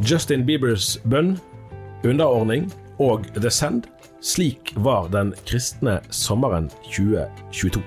Justin Biebers bønn, underordning og The Send. Slik var den kristne sommeren 2022.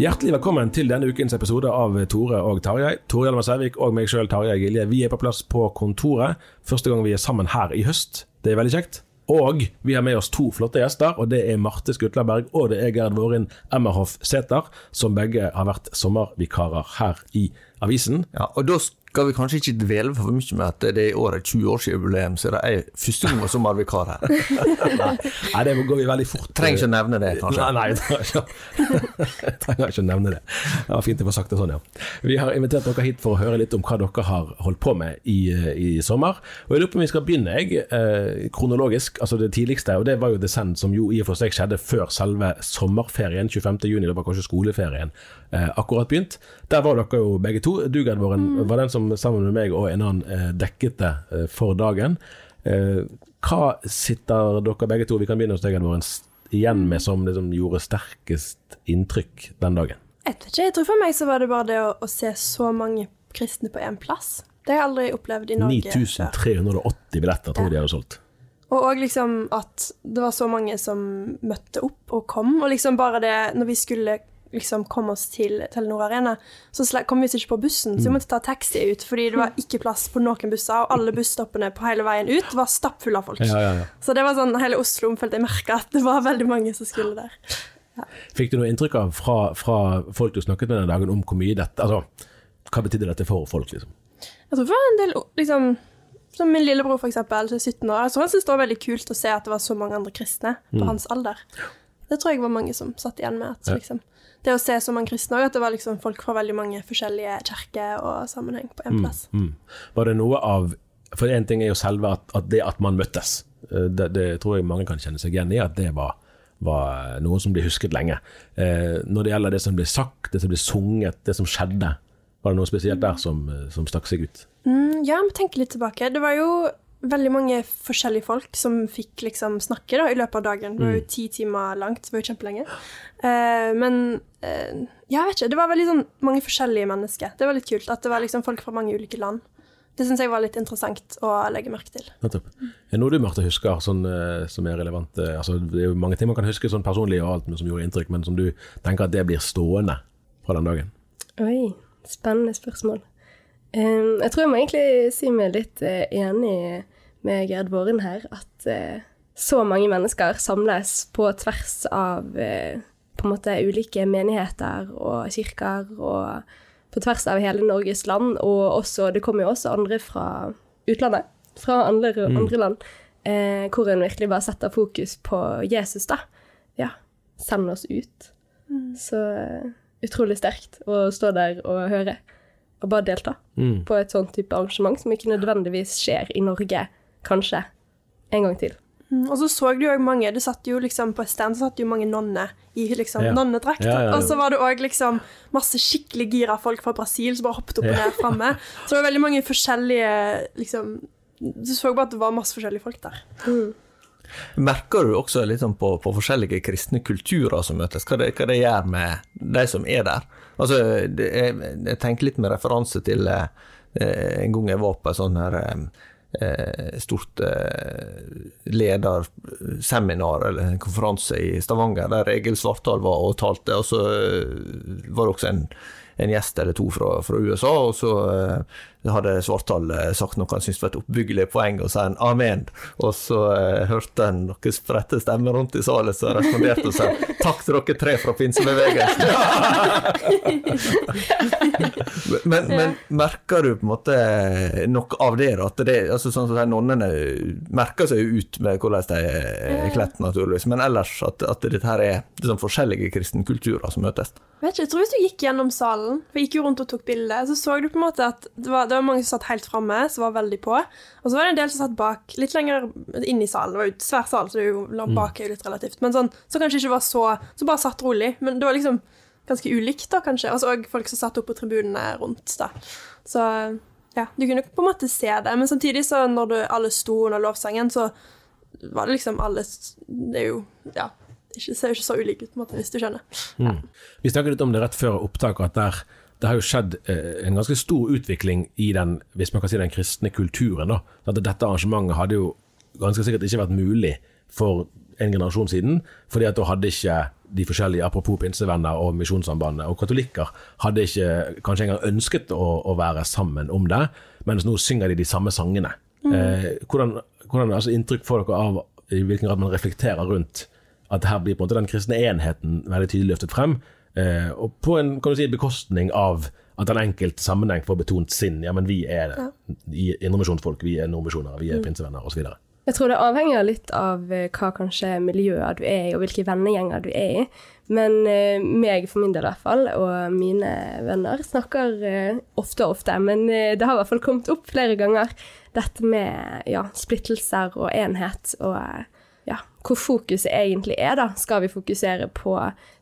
Hjertelig velkommen til denne ukens episode av Tore og Tarjei. Tore Hjelmer Sævik og meg sjøl, Tarjei Gilje. Vi er på plass på kontoret. Første gang vi er sammen her i høst. Det er veldig kjekt. Og vi har med oss to flotte gjester, og det er Marte Skutlaberg og det er Gerd Vårin Emmerhoff Sæther, som begge har vært sommervikarer her i avisen. Ja, og da skal vi kanskje ikke dvele for mye med at det er i år er 20-årsjubileum, så det er første gang som vikar her. nei, nei, det går vi veldig fort. Trenger ikke å nevne det, kanskje. Nei, nei trenger ikke, å nevne det. Det var fint å få sagt det sånn, ja. Vi har invitert dere hit for å høre litt om hva dere har holdt på med i, i sommer. Og jeg lurer på om vi skal begynne, jeg, eh, kronologisk, altså det tidligste, og det var jo The Send, som jo i og for seg skjedde før selve sommerferien, 25. juni, det var kanskje skoleferien akkurat begynt. Der var dere jo begge to. Du, Gerd Våren, mm. var den som sammen med meg og en annen eh, dekket det eh, for dagen. Eh, hva sitter dere begge to, vi kan begynne hos deg, Edvard, igjen med som liksom, gjorde sterkest inntrykk den dagen? Jeg vet ikke, jeg tror for meg så var det bare det å, å se så mange kristne på én plass. Det har jeg aldri opplevd i Norge. 9380 billetter tror jeg ja. de hadde solgt. Og òg liksom at det var så mange som møtte opp og kom. Og liksom bare det når vi skulle liksom komme oss til Telenor Arena, så kom vi oss ikke på bussen, så vi måtte ta taxi ut, fordi det var ikke plass på noen busser, og alle busstoppene på hele veien ut var stappfulle av folk. Ja, ja, ja. Så det var sånn, hele Oslo følte jeg merka at det var veldig mange som skulle der. Fikk du noe inntrykk av fra, fra, folk du snakket med den dagen, om hvor mye dette Altså, hva betydde dette for folk, liksom? Jeg tror var en del liksom som min lillebror, for eksempel, som er 17 år. Jeg tror han syntes det var veldig kult å se at det var så mange andre kristne på mm. hans alder. Det tror jeg var mange som satt igjen med. at liksom, det å se så mange kristne òg, at det var liksom folk fra veldig mange forskjellige kirker og sammenheng på én mm, plass. Mm, mm. Var det noe av For én ting er jo selve at, at, det at man møttes. Eh, det, det, tror jeg mange kan kjenne seg igjen i, at det var, var noe som blir husket lenge. Eh, når det gjelder det som ble sagt, det som ble sunget, det som skjedde, var det noe spesielt der som, som stakk seg ut? Mm, ja, vi tenker litt tilbake. Det var jo veldig mange forskjellige folk som fikk liksom snakke da, i løpet av dagen. Det var jo mm. ti timer langt, det var jo kjempelenge. Uh, men uh, jeg vet ikke, det var veldig sånn mange forskjellige mennesker. Det var litt kult at det var liksom folk fra mange ulike land. Det syns jeg var litt interessant å legge merke til. Nettopp. Er det noe du Marte, husker sånn, uh, som er relevant? Altså, det er jo mange ting man kan huske sånn personlig og alt som gjorde inntrykk, men som du tenker at det blir stående fra den dagen? Oi, spennende spørsmål. Um, jeg tror jeg må egentlig si meg litt uh, enig med Gerd Våren her, at uh, så mange mennesker samles på tvers av uh, på en måte ulike menigheter og kirker, og på tvers av hele Norges land, og også, det kommer jo også andre fra utlandet, fra andre, mm. andre land, hvor en virkelig bare setter fokus på Jesus, da. Ja, send oss ut. Mm. Så utrolig sterkt å stå der og høre, og bare delta Mm. på et sånt type arrangement som ikke nødvendigvis skjer i Norge, kanskje, en gang til. Mm, Og så så du òg mange Det satt jo liksom på et stand så satt jo mange nonner i liksom Ja. nonnedrakt. Ja, ja, ja. Og så var det òg liksom masse skikkelig gira folk fra Brasil som bare hoppet opp og ned framme. Så det var veldig mange forskjellige liksom Du så bare at det var masse forskjellige folk der. Merker du også litt sånn på, på forskjellige kristne kulturer som møtes, hva det, hva det gjør med de som er der? Altså, det, jeg, jeg tenker litt med referanse til eh, en gang jeg var på et sånn her eh, stort eh, lederseminar eller en konferanse i Stavanger, der Egil Svartdal var og talte, og så eh, var det også en, en gjest eller to fra, fra USA, og så eh, hadde Svartdal eh, sagt noe han syntes var et oppbyggelig poeng, og sa en amen, og så eh, hørte en noen spredte stemmer rundt i salen som responderte og sa takk til dere tre fra pinsebevegelsen. men, men merker du på en måte noe av det? At det altså sånn som nonnene merker seg jo ut med hvordan de er kledd, naturligvis, men ellers at, at dette her er liksom forskjellige kristne kulturer som møtes. Vet ikke, jeg tror Hvis du gikk gjennom salen, for jeg gikk jo rundt og tok bilde, så så du på en måte at det var, det var mange som satt helt framme, som var veldig på. Og så var det en del som satt bak, litt lenger inn i salen. Det var jo svær sal, så det er jo bak er jo litt relativt. Men sånn, så kanskje ikke var så Så bare satt rolig. Men det var liksom ganske ulikt, da, kanskje. Og så òg folk som satt oppe på tribunene rundt, da. Så ja, du kunne på en måte se det. Men samtidig, så når du, alle sto under lovsangen, så var det liksom alle Det er jo Ja. Det ser jo ikke så ulikt ut, på en måte, hvis du skjønner. Vi snakket litt om det rett før opptak, at der, det har jo skjedd eh, en ganske stor utvikling i den, hvis man kan si den kristne kulturen. da. At dette arrangementet hadde jo ganske sikkert ikke vært mulig for en generasjon siden, fordi at da hadde ikke de forskjellige, apropos pinsevenner og Misjonssambandet og katolikker, hadde ikke kanskje engang ønsket å, å være sammen om det, mens nå synger de de samme sangene. Eh, hvordan, hvordan altså inntrykk får dere av i hvilken grad man reflekterer rundt at her blir på en måte den kristne enheten veldig tydelig løftet frem, eh, og på en kan du si, bekostning av at den enkelte sammenheng får betont sin. Ja, men vi er ja. indremisjonsfolk, vi er nordmisjonere, vi er pinsevenner osv. Jeg tror det avhenger litt av eh, hva kanskje miljøet du er i, og hvilke vennegjenger du er i. Men eh, meg for min del i hvert fall, og mine venner, snakker eh, ofte og ofte, men eh, det har i hvert fall kommet opp flere ganger, dette med ja, splittelser og enhet, og ja, hvor fokuset egentlig er, da. Skal vi fokusere på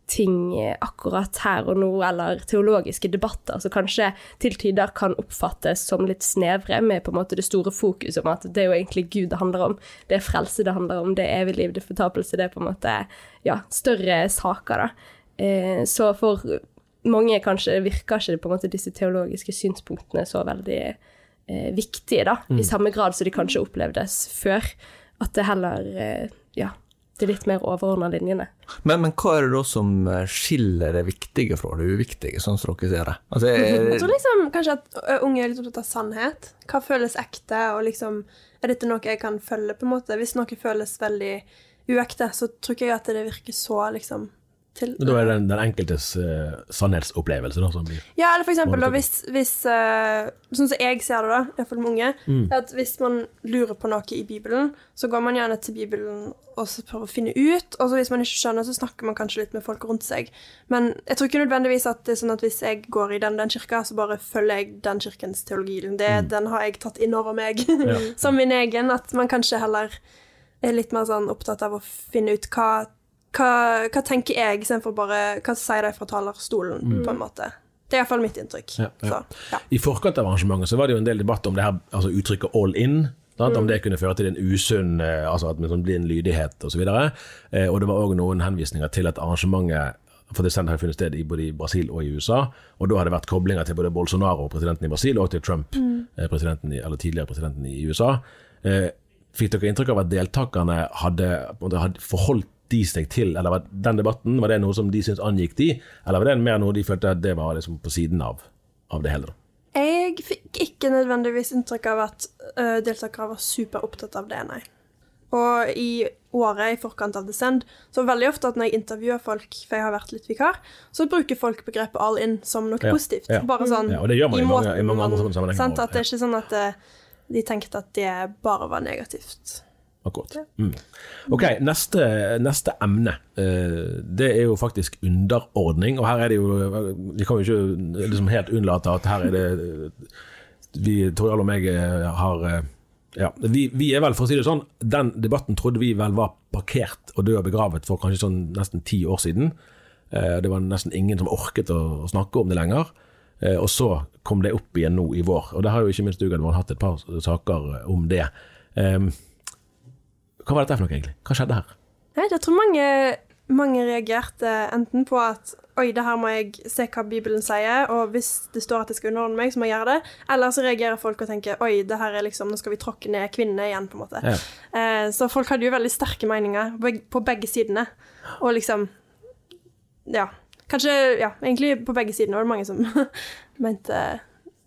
ting akkurat her og nå, eller teologiske debatter som kanskje til tider kan oppfattes som litt snevre, med på en måte det store fokuset om at det er jo egentlig Gud det handler om, det er frelse det handler om, det er evig liv, det er fortapelse, det er på en måte ja, større saker, da. Eh, så for mange kanskje virker ikke på en måte disse teologiske synspunktene så veldig eh, viktige, da, i samme grad som de kanskje opplevdes før. At det heller eh, ja, er litt mer overordna linjene. Men, men hva er det da som eh, skiller det viktige fra det uviktige, sånn som dere ser det? Altså, Jeg er, tror liksom kanskje at unge er litt opptatt av sannhet. Hva føles ekte, og liksom Er dette noe jeg kan følge, på en måte? Hvis noe føles veldig uekte, så tror ikke jeg at det virker så liksom til Da er det den, den enkeltes uh, sannhetsopplevelse da, som blir Ja, eller for eksempel da, hvis, hvis uh, Sånn som jeg ser det, da, iallfall med unge, er at hvis man lurer på noe i Bibelen, så går man gjerne til Bibelen og så prøver å finne ut, og så hvis man ikke skjønner, så snakker man kanskje litt med folk rundt seg. Men jeg tror ikke nødvendigvis at det er sånn at hvis jeg går i den, den kirka, så bare følger jeg den kirkens teologi. Det, Den har jeg tatt inn over meg som min egen. At man kanskje heller er litt mer sånn opptatt av å finne ut hva hva, hva tenker jeg, istedenfor bare hva sier de fra talerstolen, på en måte. Det er iallfall mitt inntrykk. Ja, ja. Så, ja. I forkant av arrangementet så var det jo en del debatt om det her altså uttrykket 'all in'. Sant? Om det kunne føre til en usunn eh, Altså at man blir en lydighet osv. Og, eh, og det var òg noen henvisninger til at arrangementet for det har funnet sted i både i Brasil og i USA. Og da har det vært koblinger til både Bolsonaro, presidenten i Brasil, og til Trump, mm. presidenten i, eller tidligere presidenten i USA. Eh, fikk dere inntrykk av at deltakerne hadde, hadde forholdt de seg til eller var den debatten, var det noe som de syntes angikk de, eller var det mer noe de følte at det var liksom på siden av, av det hele? Jeg fikk ikke nødvendigvis inntrykk av at uh, deltakere var superopptatt av det, nei. Og i året i forkant av Descend, så veldig ofte at når jeg intervjuer folk, for jeg har vært litt vikar, så bruker folk begrepet all in som noe Ja, positivt. ja. Bare sånn Ja, og det gjør man i måten i mange andre sammenhenger sant? At det er ikke sånn at eh, de tenkte at det bare var negativt. Akkurat. Mm. Ok, neste, neste emne. eh, det er jo faktisk underordning. Og her er det jo Vi kan jo ikke liksom helt unnlate at her er det Vi, Torjal og meg, eh, har eh, ja, vi, vi er vel, for å si det sånn, Den debatten trodde vi vel var parkert og død og begravet for kanskje sånn nesten ti år siden. Det var nesten ingen som orket å snakke om det lenger. Og så kom det opp igjen nå i vår. Og det har jo ikke minst du Edvard, hatt et par saker om det. Hva var dette for noe, egentlig? Hva skjedde her? Jeg, jeg tror mange, mange reagerte enten på at Oi, det her må jeg se hva Bibelen sier, og hvis det står at jeg skal underordne meg, så må jeg gjøre det. Eller så reagerer folk og tenker Oi, det her er liksom, nå skal vi tråkke ned kvinnene igjen, på en måte. Ja. Eh, så folk hadde jo veldig sterke meninger på begge sidene. Og liksom Ja. Kanskje Ja, egentlig på begge sidene var det mange som mente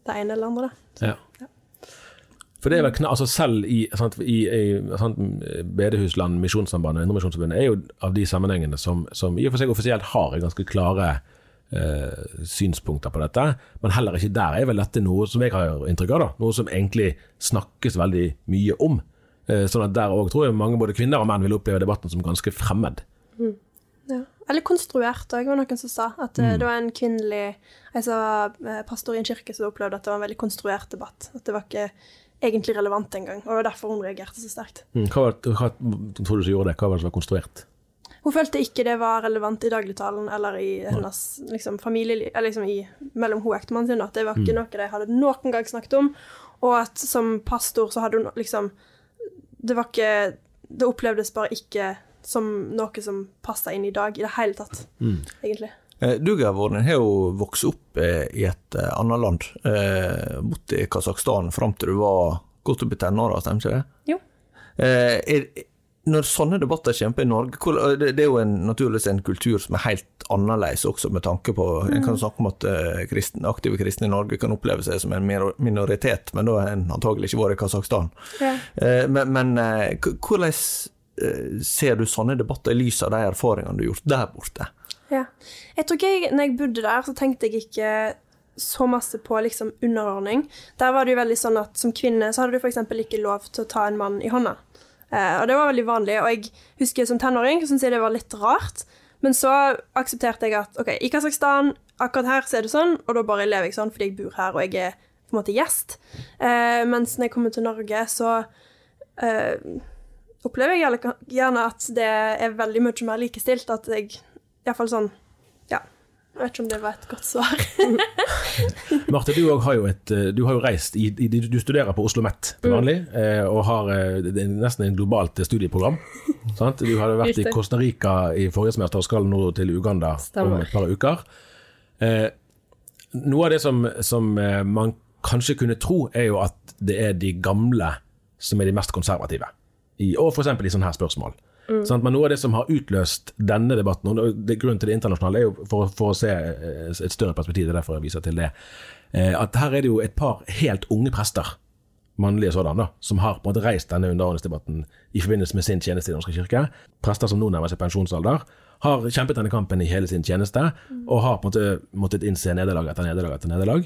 det ene eller andre, da. Ja. For det er vel kna altså Selv i, sant, i, i sant, Bedehusland, Misjonssambandet og Indremisjonsforbundet er jo av de sammenhengene som, som i og for seg offisielt har ganske klare eh, synspunkter på dette. Men heller ikke der er vel dette noe som jeg har inntrykk av, da, noe som egentlig snakkes veldig mye om. Eh, sånn at der òg tror jeg mange både kvinner og menn vil oppleve debatten som ganske fremmed. Ja. Eller konstruert òg, var noen som sa. At mm. det var en kvinnelig altså, eh, pastor i en kirke som opplevde at det var en veldig konstruert debatt. At det var ikke egentlig relevant engang. Og det var derfor hun reagerte så sterkt. Mm, Hva, hva tror du som gjorde det? Hva var det som var konstruert? Hun følte ikke det var relevant i dagligtalen eller i hennes liksom, familieliv, eller liksom i, mellom hun og ektemannen sin. At det var ikke noe de hadde noen gang snakket om. Og at som pastor så hadde hun liksom Det var ikke Det opplevdes bare ikke som noe som passa inn i dag i det hele tatt, egentlig. Eh, Du, Gavorden, har jo vokst opp eh, i et eh, annet land. Bodd i Kasakhstan fram til du var godt opp i tenåra, stemmer ikke det? Jo. Er, når sånne debatter kommer i Norge, det, er jo en, naturligvis en kultur som er helt annerledes også, med tanke på En kan snakke om at kristne, aktive kristne i Norge kan oppleve seg som en minoritet, men da har en antagelig ikke vært i Kasakhstan. Ja. Men men hvordan ser du sånne debatter i lys av de erfaringene du har gjort der borte? Ja. Jeg tror ikke jeg, når jeg bodde der, så tenkte jeg ikke så masse på liksom underordning. Der var det jo veldig sånn at som kvinne så hadde du f.eks. ikke lov til å ta en mann i hånda. Eh, og det var veldig vanlig. Og jeg husker som tenåring syntes jeg det var litt rart. Men så aksepterte jeg at ok, i Kasakhstan, akkurat her så er det sånn, og da bare lever jeg sånn fordi jeg bor her og jeg er på en måte gjest. Eh, mens når jeg kommer til Norge, så eh, opplever jeg gjerne- at det er veldig mye mer likestilt. At jeg Iallfall sånn Ja. Jeg vet ikke om det var et godt svar. Marte, du, har jo et, eh, du har jo reist i, i, Du studerer på Oslo OsloMet til vanlig, mm. og har eh, det er nesten en globalt studieprogram. sant? Du hadde vært i Costa Rica i forrige semester og skal nå til Uganda om et par uker. Eh, noe av det som, som man kanskje kunne tro, er jo at det er de gamle som er de mest konservative. I, og f.eks. i sånne her spørsmål. Sant? Men noe av det som har utløst denne debatten, og det, grunnen til det internasjonale, er jo for, for å se eh, et større perspektiv, det er derfor jeg viser til det, eh, at her er det jo et par helt unge prester, mannlige sådan, da, som har på en måte reist denne underordningsdebatten i forbindelse med sin tjeneste i Den norske kirke. Prester som nå nærmer seg pensjonsalder, har kjempet denne kampen i hele sin tjeneste, og har på en måte måttet innse nederlag etter nederlag etter nederlag.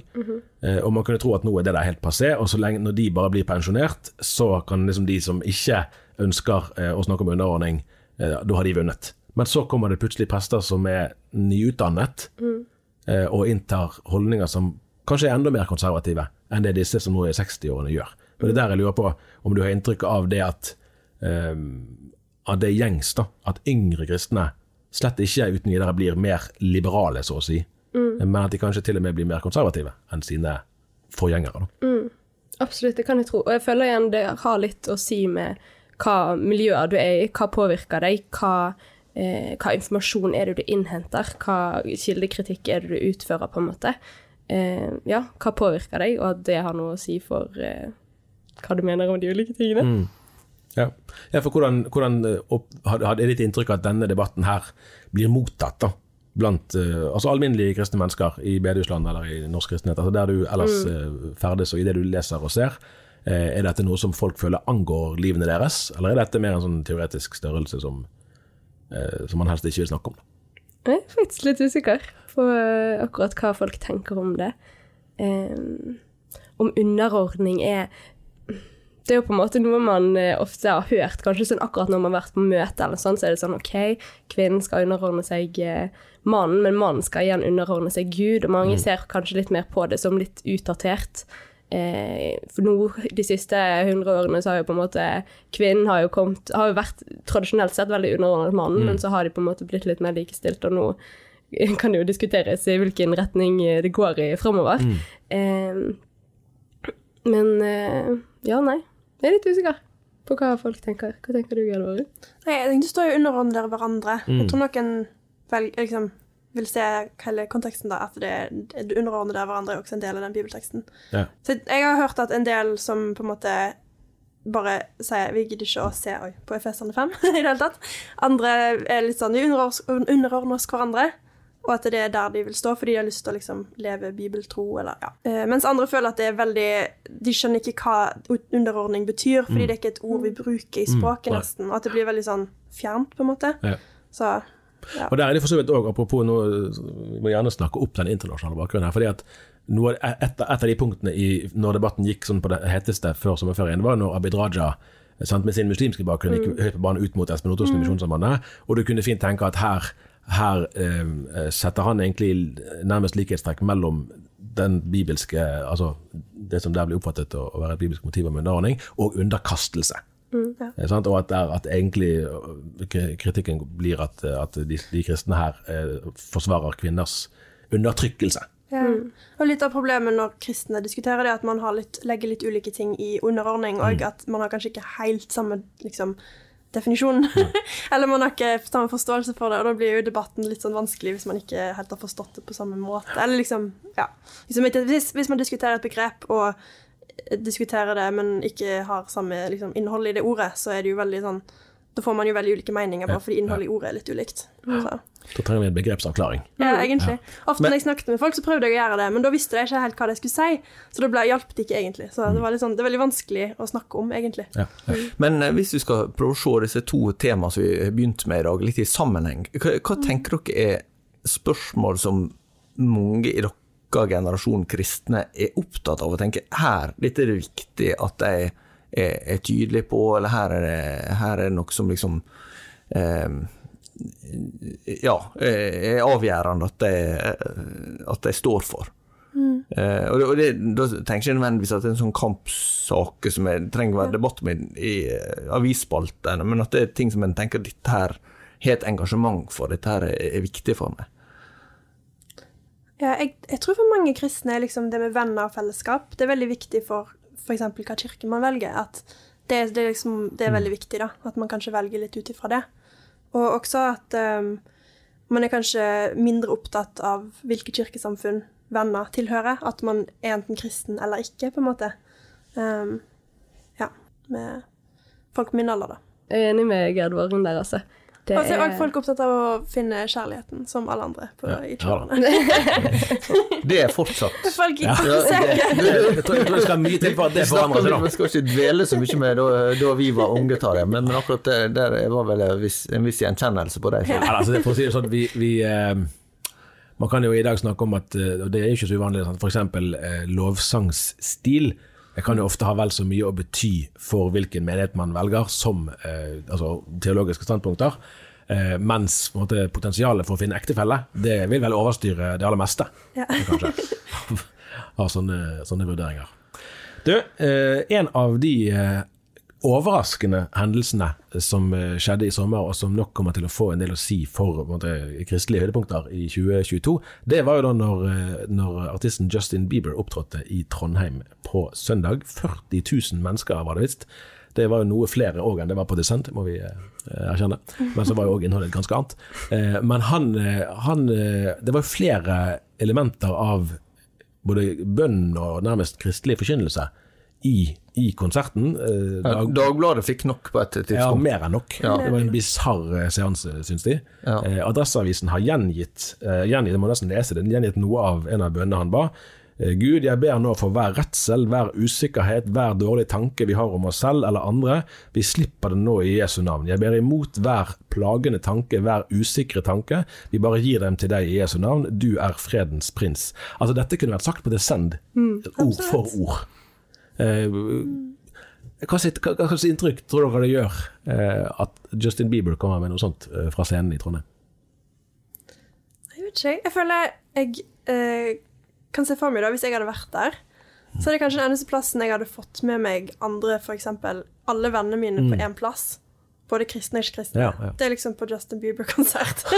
Eh, og man kunne tro at nå er det der helt passé, og så lenge når de bare blir pensjonert, så kan liksom de som ikke ønsker eh, å snakke om underordning, eh, da har de vunnet. Men så kommer det plutselig prester som er nyutdannet, mm. og inntar holdninger som kanskje er enda mer konservative enn det disse som nå er i 60-årene gjør. Og det er der jeg lurer på om du har inntrykk av det at, um, at det er gjengs, da, at yngre kristne slett ikke uten videre blir mer liberale, så å si, men at de kanskje til og med blir mer konservative enn sine forgjengere. Da. Absolutt, det kan jeg tro. Og jeg føler igjen det har litt å si med hva miljøer du er i, hva påvirker deg, hva, eh, hva informasjon er det du innhenter, hva kildekritikk er det du utfører, på en måte. Eh, ja, hva påvirker deg, og at det har noe å si for eh, hva du mener om de ulike tingene. Ja. ja, for hvordan, hvordan eh, opp, had- hadde ditt inntrykk at denne debatten her blir mottatt da, blant eh, altså alminnelige kristne mennesker i bedehusland eller i norsk kristenhet, altså der du ellers mm. ferdes og i det du leser og ser? Eh, er dette noe som folk føler angår livene deres, eller er dette mer en sånn teoretisk størrelse som, eh, som man helst ikke vil snakke om? Jeg er faktisk litt usikker på eh, akkurat hva folk tenker om det. Om underordning er det er jo på en måte noe man ofte har hørt, kanskje sånn akkurat når man har vært på møte eller sånn, så er det sånn OK, kvinnen skal underordne seg mannen, men mannen skal igjen underordne seg Gud, og mange ser kanskje litt mer på det som litt utdatert. Eh, for nå, de siste hundre årene, så har jo på en måte kvinnen har jo kommet Har jo vært tradisjonelt sett veldig underordnet mannen, men så har de på en måte blitt litt mer likestilt, og nå kan det jo diskuteres i hvilken retning det går i framover. Eh, men eh, ja, nei. Jeg er litt usikker på hva folk tenker. Hva tenker du, Gjelvor? Nei, jeg tenkte du står jo underordnet hverandre. Jeg tror noen velger liksom, vil se hele konteksten da, at det, det underordnet av hverandre er også en del av den bibelteksten. Ja. Så jeg har hørt at en del som på en måte bare sier vi gidder ikke å se oi, på Efeserne 5 i det hele tatt. Andre er litt sånn vi underordner oss hverandre, og at det er der de vil stå, fordi de har lyst til å liksom leve bibeltro, eller ja. Eh, mens andre føler at det er veldig De skjønner ikke hva underordning betyr, fordi det er ikke et ord vi bruker i språket, mm. nesten, og at det blir veldig sånn fjernt, på en måte. Ja. Så Og der er det for så vidt òg, apropos nå, vi må gjerne snakke opp den internasjonale bakgrunnen her. fordi at noe, et, et av de punktene i, når debatten gikk sånn på det heteste før sommerferien, var når Abid Raja sant, med sin muslimske bakgrunn gikk høyt på banen ut mot Espen Ottosen i Misjonssambandet. Og du kunne fint tenke at her, her eh, setter han egentlig nærmest likhetstrekk mellom den bibelske, altså det som der blir oppfattet å være et bibelsk motiv om underordning, og underkastelse. Eh, sant? Og at, der, at egentlig øh, kritikken blir at, at de, de kristne her eh, forsvarer kvinners undertrykkelse. Ja. Og litt av problemet når kristne diskuterer det, er at man har litt, legger litt ulike ting i underordning, og at man har kanskje ikke helt samme liksom, definisjon. Eller man har ikke samme forståelse for det, og da blir jo debatten litt sånn vanskelig hvis man ikke helt har forstått det på samme måte. Eller liksom, ja. Hvis, man- hvis, man diskuterer et begrep og diskuterer det, men ikke har samme liksom, innhold i det ordet, så er det jo veldig sånn Da får man jo veldig ulike meninger, bare fordi innholdet i ordet er litt ulikt. Så. Da trenger vi en begrepsavklaring. Ja, egentlig. Ofte Men- når jeg snakket med folk, så prøvde jeg å gjøre det, men da visste jeg ikke helt hva de skulle si, så da hjalp det ikke egentlig. Så det, var litt sånn, det er veldig vanskelig å snakke om, egentlig. Ja. Ja. Men eh, hvis vi skal prøve å se disse to temaene som vi har begynt med i dag, litt i sammenheng, hva, hva tenker dere er spørsmål som mange i deres generasjon kristne er opptatt av å tenke her, dette er det viktig at de er, er tydelige på, eller her er det, her er det noe som liksom eh, ja, er avgjørende at de, at de står for. Eh, og det, og det, da tenker jeg nødvendigvis at det er en sånn kampsak som jeg trenger å være debatt med i i avisspaltene, men at det er ting som en tenker dette her har et engasjement for, dette her er, er viktig for meg. Ja, jeg, jeg tror for mange kristne er liksom det med venner og fellesskap, det er veldig viktig for f.eks. hva kirke man velger. At det, det, liksom, det er veldig viktig, da. At man kanskje velger litt ut ifra det. Og også at um, man er kanskje mindre opptatt av hvilke kirkesamfunn venner tilhører. At man er enten kristen eller ikke, på en måte. Um, ja. Med folk på min alder, da. Jeg er enig med Gerd Våren der, altså. Det Og så er òg folk opptatt av å finne kjærligheten, som alle andre på, i Ja Det er fortsatt Folk Ja. kritiserer Jeg tror, jeg det skal mye til for at det forandrer seg. Vi skal ikke dvele så mye med da, da vi var unge, Tarjei, men, men akkurat det, der var vel en viss, en viss gjenkjennelse på deg. Ja, altså, det- for å si det sånn, vi, vi eh, Man kan jo i dag snakke om at eh, Og det er ikke så uvanlig, f.eks. for eksempel eh, lovsangsstil. Det kan jo ofte ha vel så mye å bety for hvilken menighet man velger, som eh, altså, teologiske standpunkter. Eh, mens måte, potensialet for å finne ektefelle, det vil vel overstyre det aller meste. Ja. Kanskje. Av sånne, sånne vurderinger. Du, eh, en av de eh, overraskende hendelsene som eh, skjedde i sommer, og som nok kommer til å få en del å si for måte, kristelige høydepunkter i 2022, det var jo da når, eh, når artisten Justin Bieber opptrådte i Trondheim på søndag. 40 000 mennesker var det visst. Det var jo noe flere òg enn det var på Descent, må vi eh, erkjenne. Men så var jo òg innholdet et ganske annet. Men han, han Det var jo flere elementer av både bønn og nærmest kristelig forkynnelse i, i konserten. Eh, Dag, Dagbladet fikk nok på et tidspunkt. ja, mer enn nok. Det var en bisarr eh, seanse, syns de. Ja. Eh, Adresseavisen har gjengitt, eh, gjengitt, jeg må nesten lese det, gjengitt noe av en av bønnene han ba. Eh, Gud, jeg ber nå for hver redsel, hver usikkerhet, hver dårlig tanke vi har om oss selv eller andre. Vi slipper det nå i Jesu navn. Jeg ber imot hver plagende tanke, hver usikre tanke. Vi bare gir dem til deg i Jesu navn. Du er fredens prins. Altså Dette kunne vært sagt på Descend, ord for ord. Eh, hva slags inntrykk tror dere det gjør eh, at Justin Bieber kommer med noe sånt eh, fra scenen i Trondheim? Jeg vet ikke, jeg. Jeg føler jeg eh, kan se for meg, da, hvis jeg hadde vært der, så er det kanskje den eneste plassen jeg hadde fått med meg andre, f.eks. alle vennene mine på én plass. Både kristne og ikke-kristne. Ja, ja. Det er liksom på Justin Bieber-konsert.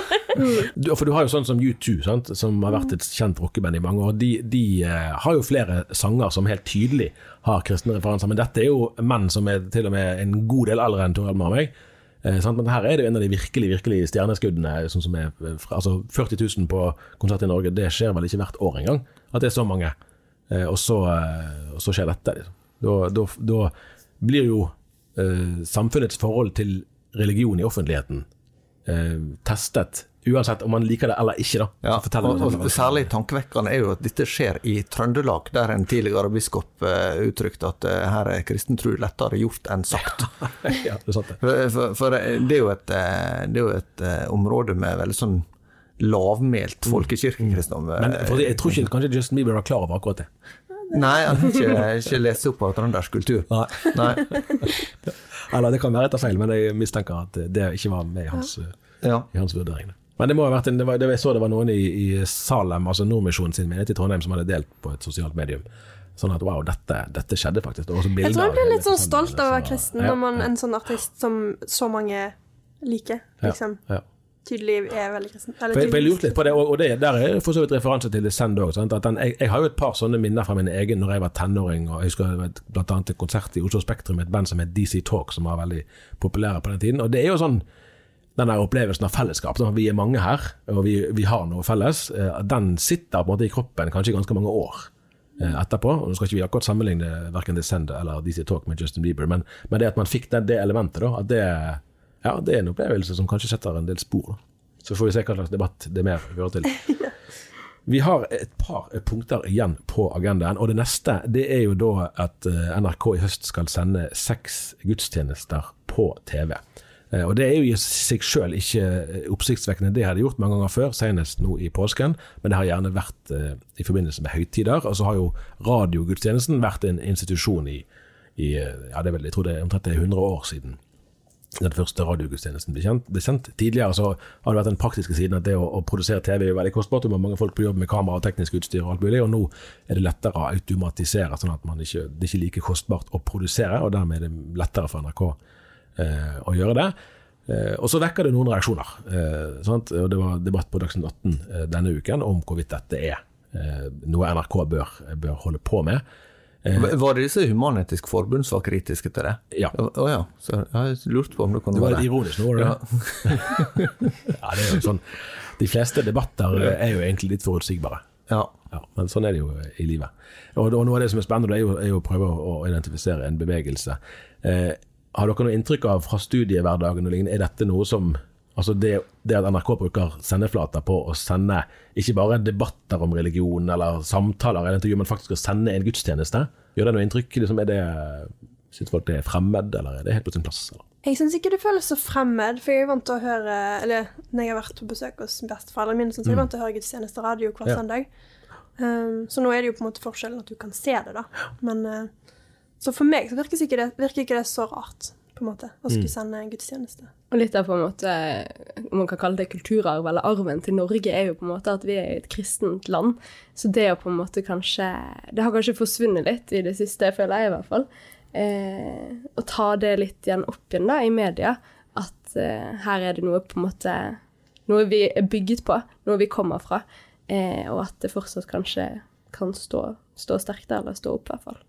Du, for du har jo sånn som U2, sant? som har vært et kjent rockeband i mange år. De, de uh, har jo flere sanger som helt tydelig har kristne referanser, men dette er jo menn som er til og med en god del eldre enn Tor Hjelmer og meg. Eh. Men her er det jo en av de virkelig virkelig stjerneskuddene. Sånn som er, eh, altså 40 000 på konsert i Norge, det skjer vel ikke hvert år engang. At det er så mange. Eh, og, så, og så skjer dette. Liksom. Da, da, da blir jo eh, samfunnets forhold til religion i offentligheten eh, testet, uansett om man liker det eller ikke. da. Ja, og, det sånn. og Særlig tankevekkende er jo at dette skjer i Trøndelag, der en tidligere biskop eh, uttrykte at eh, her er kristentro lettere gjort enn sagt. ja, det sant det. For, for, for det er jo et, er jo et eh, område med veldig sånn lavmælt folkekirkekristendom. Mm. Men jeg tror ikke kanskje Justin Bieber var klar over akkurat det. Nei, han har ikke, ikke lest opp av trøndersk kultur. Nei. Nei. Eller det kan være etter feil, men jeg mistenker at det ikke var med i hans, Ja. i hans vurdering. Men det må ha vært en, det var, det, jeg så det var noen i, i Salem, altså Nordmisjonen sin menighet i Trondheim, som hadde delt på et sosialt medium. Sånn at wow, dette, dette skjedde faktisk. Det var også Jeg tror jeg blir litt sånn stolt av å være kristen Ja, når man ja, en sånn artist som så mange liker, liksom. ja, liksom. ja. Tydelig er veldig kristen. For jeg, for jeg lurte litt på det, og, og det, der er for så vidt referanse til Send òg. Jeg, jeg har jo et par sånne minner fra min egen når jeg var tenåring. og Jeg husker bl.a. et- konsert i Oslo Spektrum med et band som het DC Talk, som var veldig populære på den tiden. Og det er jo sånn den der opplevelsen av fellesskap. Sånn Vi er mange her, og vi, vi har noe felles. eh, Den sitter på en måte i kroppen kanskje i ganske mange år eh, etterpå. og Nå skal ikke vi akkurat sammenligne verken Descend eller DC Talk med Justin Bieber, men, men det at man fikk det, det elementet, da, at det, ja, det er en opplevelse som kanskje setter en del spor. Da. Så får vi se hva slags debatt det mer hører til. Vi har et par punkter igjen på agendaen, og det neste det er jo da at eh, NRK i høst skal sende seks gudstjenester på TV. Eh, Og Det er jo i seg selv ikke eh, oppsiktsvekkende, det har de gjort mange ganger før, senest nå i påsken, men det har gjerne vært eh, i forbindelse med høytider. Og så har jo radiogudstjenesten vært en institusjon i, i eh, ja, det er vel, jeg tror det er omtrent det er 100 år siden den første radiogudstjenesten ble kjent, ble kjent. Tidligere så har det vært den praktiske siden at det å, å produsere TV er veldig kostbart. Du må ha mange folk på jobb med kamera og teknisk utstyr og alt mulig, og nå er det lettere å automatisere, sånn at ikke, det er ikke like kostbart å produsere, og dermed er det lettere for NRK eh, å gjøre det. Eh, og så vekker det noen reaksjoner. Eh? Og det var debatt på Dagsnytt 18 eh, denne uken om hvorvidt dette er eh, noe NRK bør, bør holde på med. Var det disse Human-Etisk Forbund som var kritiske til det? Ja. Å ja. Så jeg lurte på om det kunne Det var være litt ironisk nå, var det det? ja, det er jo sånn. De fleste debatter er jo egentlig litt forutsigbare. Ja. Ja, men sånn er det jo i livet. Og, og noe av det som er spennende, det er jo, er jo å prøve å identifisere en bevegelse. Eh, har dere noe inntrykk av fra studiehverdagen og lignende, er dette noe som Altså det, det at NRK bruker sendeflater på å sende ikke bare debatter om religion eller samtaler, eller intervju, men faktisk å sende en gudstjeneste, gjør det noe inntrykk? Liksom, er det, Syns folk det er fremmed, eller er det helt på sin plass? Eller? Jeg syns ikke det føles så fremmed, for jeg er vant til å høre Eller når jeg har vært på besøk hos besteforeldrene mine, så så er jeg vant til å høre gudstjeneste radio hver Ja. søndag. Um, så nå er det jo på en måte forskjellen at du kan se det, da. Men uh, Så for meg så virker ikke det, virker ikke det så rart, på en måte, å skulle sende en gudstjeneste. Og litt av på en måte, om man kan kalle det kulturarv, eller arven til Norge, er jo på en måte at vi er et kristent land. Så det å på en måte kanskje Det har kanskje forsvunnet litt i det siste, føler jeg i hvert fall. Eh, å ta det litt igjen opp igjen da, i media. At eh, her er det noe på en måte Noe vi er bygget på, noe vi kommer fra. Eh, og at det fortsatt kanskje kan stå, stå sterkt der, eller stå opp, i hvert fall.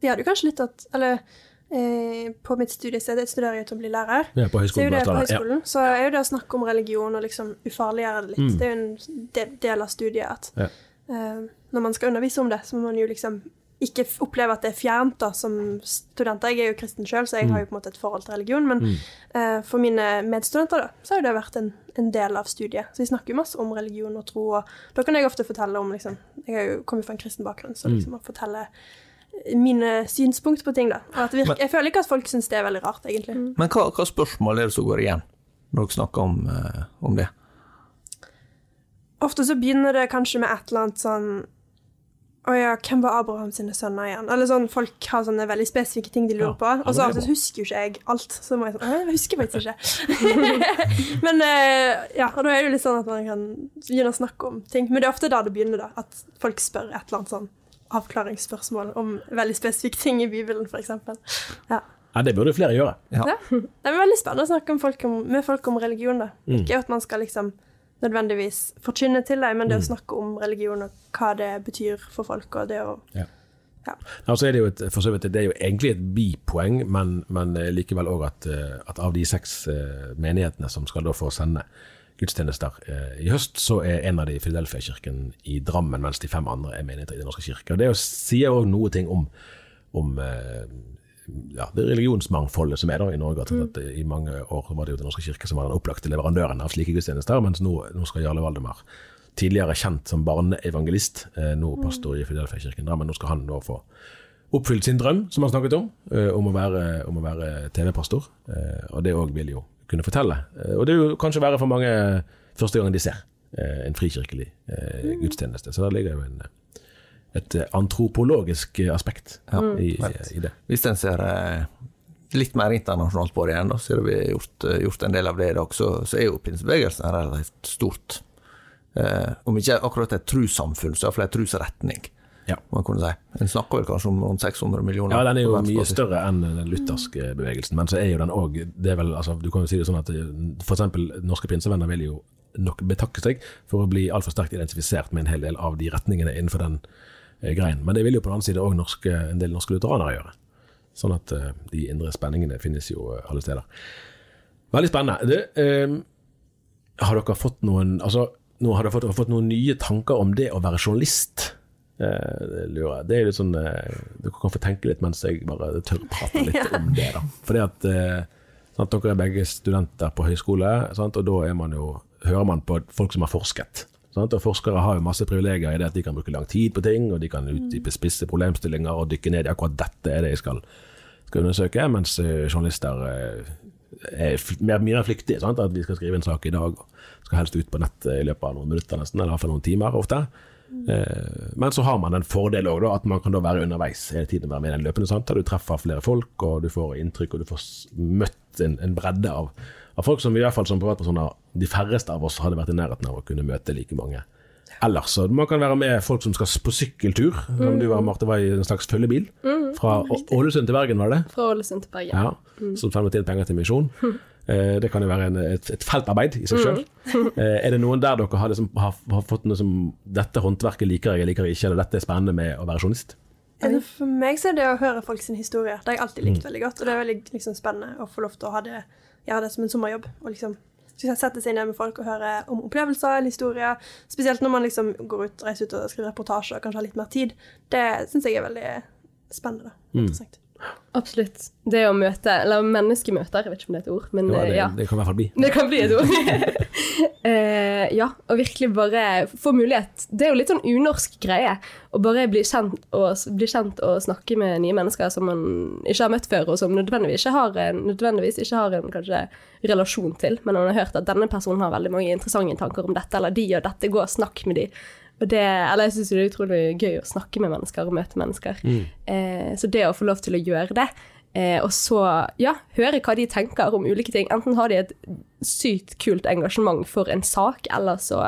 Vi hadde jo kanskje litt at Eller eh, på mitt studiested, jeg studerer jo til å bli lærer. Ja, på Så er det på høyskolen. Ja. høyskolen, så er jo det å snakke om religion og liksom ufarliggjøre det litt, det er jo en del av studiet at Ja. eh, når man skal undervise om det, så må man jo liksom ikke oppleve at det er fjernt da, som studenter. Jeg er jo kristen sjøl, så jeg har jo på en måte et forhold til religion. Men eh, for mine medstudenter da, så har jo det vært en, en del av studiet. Så vi snakker jo masse om religion og tro, og da kan jeg ofte fortelle om liksom Jeg har jo kommet fra en kristen bakgrunn, så liksom å fortelle mine synspunkter på ting, da. Virker, jeg føler ikke at folk syns det er veldig rart, egentlig. Men hva, hva spørsmål er det som går igjen når dere snakker om, uh, om det? Ofte så begynner det kanskje med et eller annet sånn Å ja, hvem var Abraham sine sønner igjen? Eller sånn, Folk har sånne veldig spesifikke ting de lurer Ja, på. Og så men til husker jo ikke jeg alt. Så må jeg sånn Jeg husker faktisk ikke. men uh, ja, og da er det jo litt sånn at man kan begynne å snakke om ting. Men det er ofte da det begynner, da. At folk spør et eller annet sånn avklaringsspørsmål om veldig spesifikke ting i Bibelen, f.eks. Ja. Ja, det burde flere gjøre. Ja. Det er veldig spennende å snakke om folk om, med folk om religion. da. Mm. Ikke at man skal liksom nødvendigvis forkynne til dem, men det Mm. å snakke om religion og hva det betyr for folk. og det å... Altså er det, jo et, for så vidt, det er jo egentlig et bipoeng, men, men likevel òg at, eh, at av de seks eh, menighetene som skal da få sende gudstjenester eh, i høst, så er en av de Filadelfia-kirken i Drammen, mens de fem andre er menigheter i Den norske kirke. Og Det sier òg noe ting om, om eh, ja, det religionsmangfoldet som er da i Norge. At, at I mange år var det jo Den norske kirke som var den opplagte leverandøren av slike gudstjenester, mens nå, nå skal Jarle Valdemar, tidligere kjent som barneevangelist, eh, nå pastor i Filadelfia-kirken Drammen, nå skal han da få oppfylt sin drøm, som han snakket om, om å være, være TV-pastor. Og det òg vil jo kunne fortelle. Eh, og det vil jo kanskje være for mange første gang de ser eh, en frikirkelig eh, gudstjeneste. Så der ligger jo en, et eh, antropologisk eh, aspekt Ja, i, i det. Hvis en ser eh, litt mer internasjonalt på det igjen, da, siden vi har gjort, eh, gjort en del av det i dag, så, så er jo pinsebevegelsen relativt stort. Eh, om ikke akkurat et trossamfunn, så iallfall en trosretning, Ja. man kunne si. En snakker kanskje om rundt 600 millioner. Ja, den er jo mye større enn den lutherske bevegelsen, men så er jo den òg altså, Du kan jo si det sånn at f.eks. norske pinsevenner vil jo nok betakke seg for å bli altfor sterkt identifisert med en hel del av de retningene innenfor den eh, greien. Men det vil jo på den annen side òg en del norske lutheranere gjøre. Sånn at eh, de indre spenningene finnes jo eh, alle steder. Veldig spennende. Det, eh, har dere fått noen altså, nå har dere fått, fått noen nye tanker om det å være journalist? Eh, det lurer jeg. Det er litt sånn eh, Dere kan få tenke litt mens jeg bare tør prate litt om det. da Fordi at eh, sant, Dere er begge studenter på høyskole, sant, og da man jo, hører man på folk som har forsket. Sant? Og Forskere har jo masse privilegier i det at de kan bruke lang tid på ting, og de kan utdype spisse problemstillinger og dykke ned i akkurat dette er det jeg skal, skal undersøke, mens journalister er mer, mer flyktige. Sant? At vi skal skrive en sak i dag, og skal helst ut på nettet i løpet av noen minutter, nesten, eller fall noen timer ofte. Eh, Men så har man en fordel òg, at man kan være underveis hele tiden. være med i den løpende samtalen. Du treffer flere folk, og du får inntrykk, og du får møtt en, en bredde av, av folk som i hvert fall som privatpersoner, de færreste av oss hadde vært i nærheten av å kunne møte like mange ellers. Så man kan være med folk som skal på sykkeltur, som du var, Marte, var i en slags følgebil. Fra Ålesund til Bergen, var det? Fra Ålesund til Bergen. Ja, som samlet inn penger til misjon. Eh, det kan jo være en, et, et feltarbeid i seg sjøl. Mm. er det noen der dere har, liksom, har, har fått noe som Dette håndverket liker jeg, jeg liker ikke, eller dette er spennende med å være journalist? For meg så er det å høre folk sin historie. Det har jeg alltid Mm. likt veldig godt. Og det er veldig liksom, spennende å få lov til å ha det, gjøre det som en sommerjobb. Og liksom sette seg ned med folk og høre om opplevelser eller historier. Spesielt når man liksom går ut, reiser ut og skriver reportasje og kanskje har litt mer tid. Det syns jeg er veldig spennende. Mm. Absolutt. Det å møte, eller menneskemøter, jeg vet ikke om det er et ord, men Jo, det, ja. det kan i hvert fall bli. Det kan bli et ord. uh, ja, og virkelig bare få mulighet. Det er jo litt sånn unorsk greie å bare bli kjent, og, bli kjent og snakke med nye mennesker som man ikke har møtt før, og som nødvendigvis ikke har en, nødvendigvis ikke har en kanskje, relasjon til, men man har hørt at denne personen har veldig mange interessante tanker om dette, eller de og dette, gå og snakk med de. Det, eller jeg syns det er utrolig gøy å snakke med mennesker og møte mennesker. Eh, så det å få lov til å gjøre det, Eh, og så ja, høre hva de tenker om ulike ting. Enten har de et sykt kult engasjement for en sak, eller så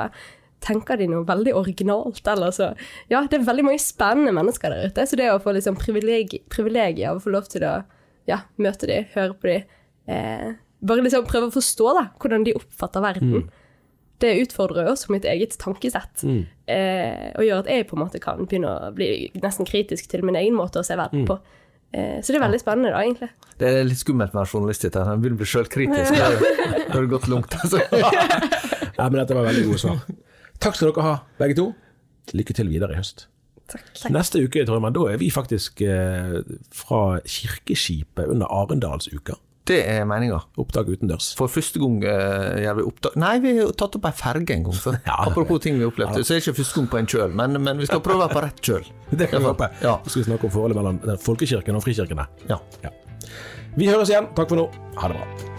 tenker de noe veldig originalt. Eller så Ja, det er veldig mange spennende mennesker der ute. Så det å få liksom privilegi- privilegiet av å få lov til å ja, møte de, høre på de eh, Bare liksom prøve å forstå da, hvordan de oppfatter verden. Det utfordrer også mitt eget tankesett. Eh, og gjør at jeg på en måte kan begynne å bli nesten kritisk til min egen måte å se verden på. Eh, så det er veldig spennende, da, egentlig. Det er litt skummelt med en være journalist. dette. Han begynner å bli sjølkritisk. Det har gått langt. Altså. Ja, men dette var veldig gode svar. Takk skal dere ha, begge to. Lykke til videre i høst. Takk. Neste uke tror jeg, men da er vi faktisk eh, fra Kirkeskipet under Arendalsuka. Det er meninga. Opptak utendørs. For første gang uh, gjør vi opptak Nei, vi har tatt opp ei ferge en gang. Ja, Apropos ting vi opplevde. Så er det ikke første gang på en kjøl, men, men vi skal prøve å være på rett kjøl. Det kan vi håpe. Ja. Så skal vi snakke om forholdet mellom folkekirken og frikirkene. Ja. Ja. Vi høres igjen. Takk for nå. Ha det bra.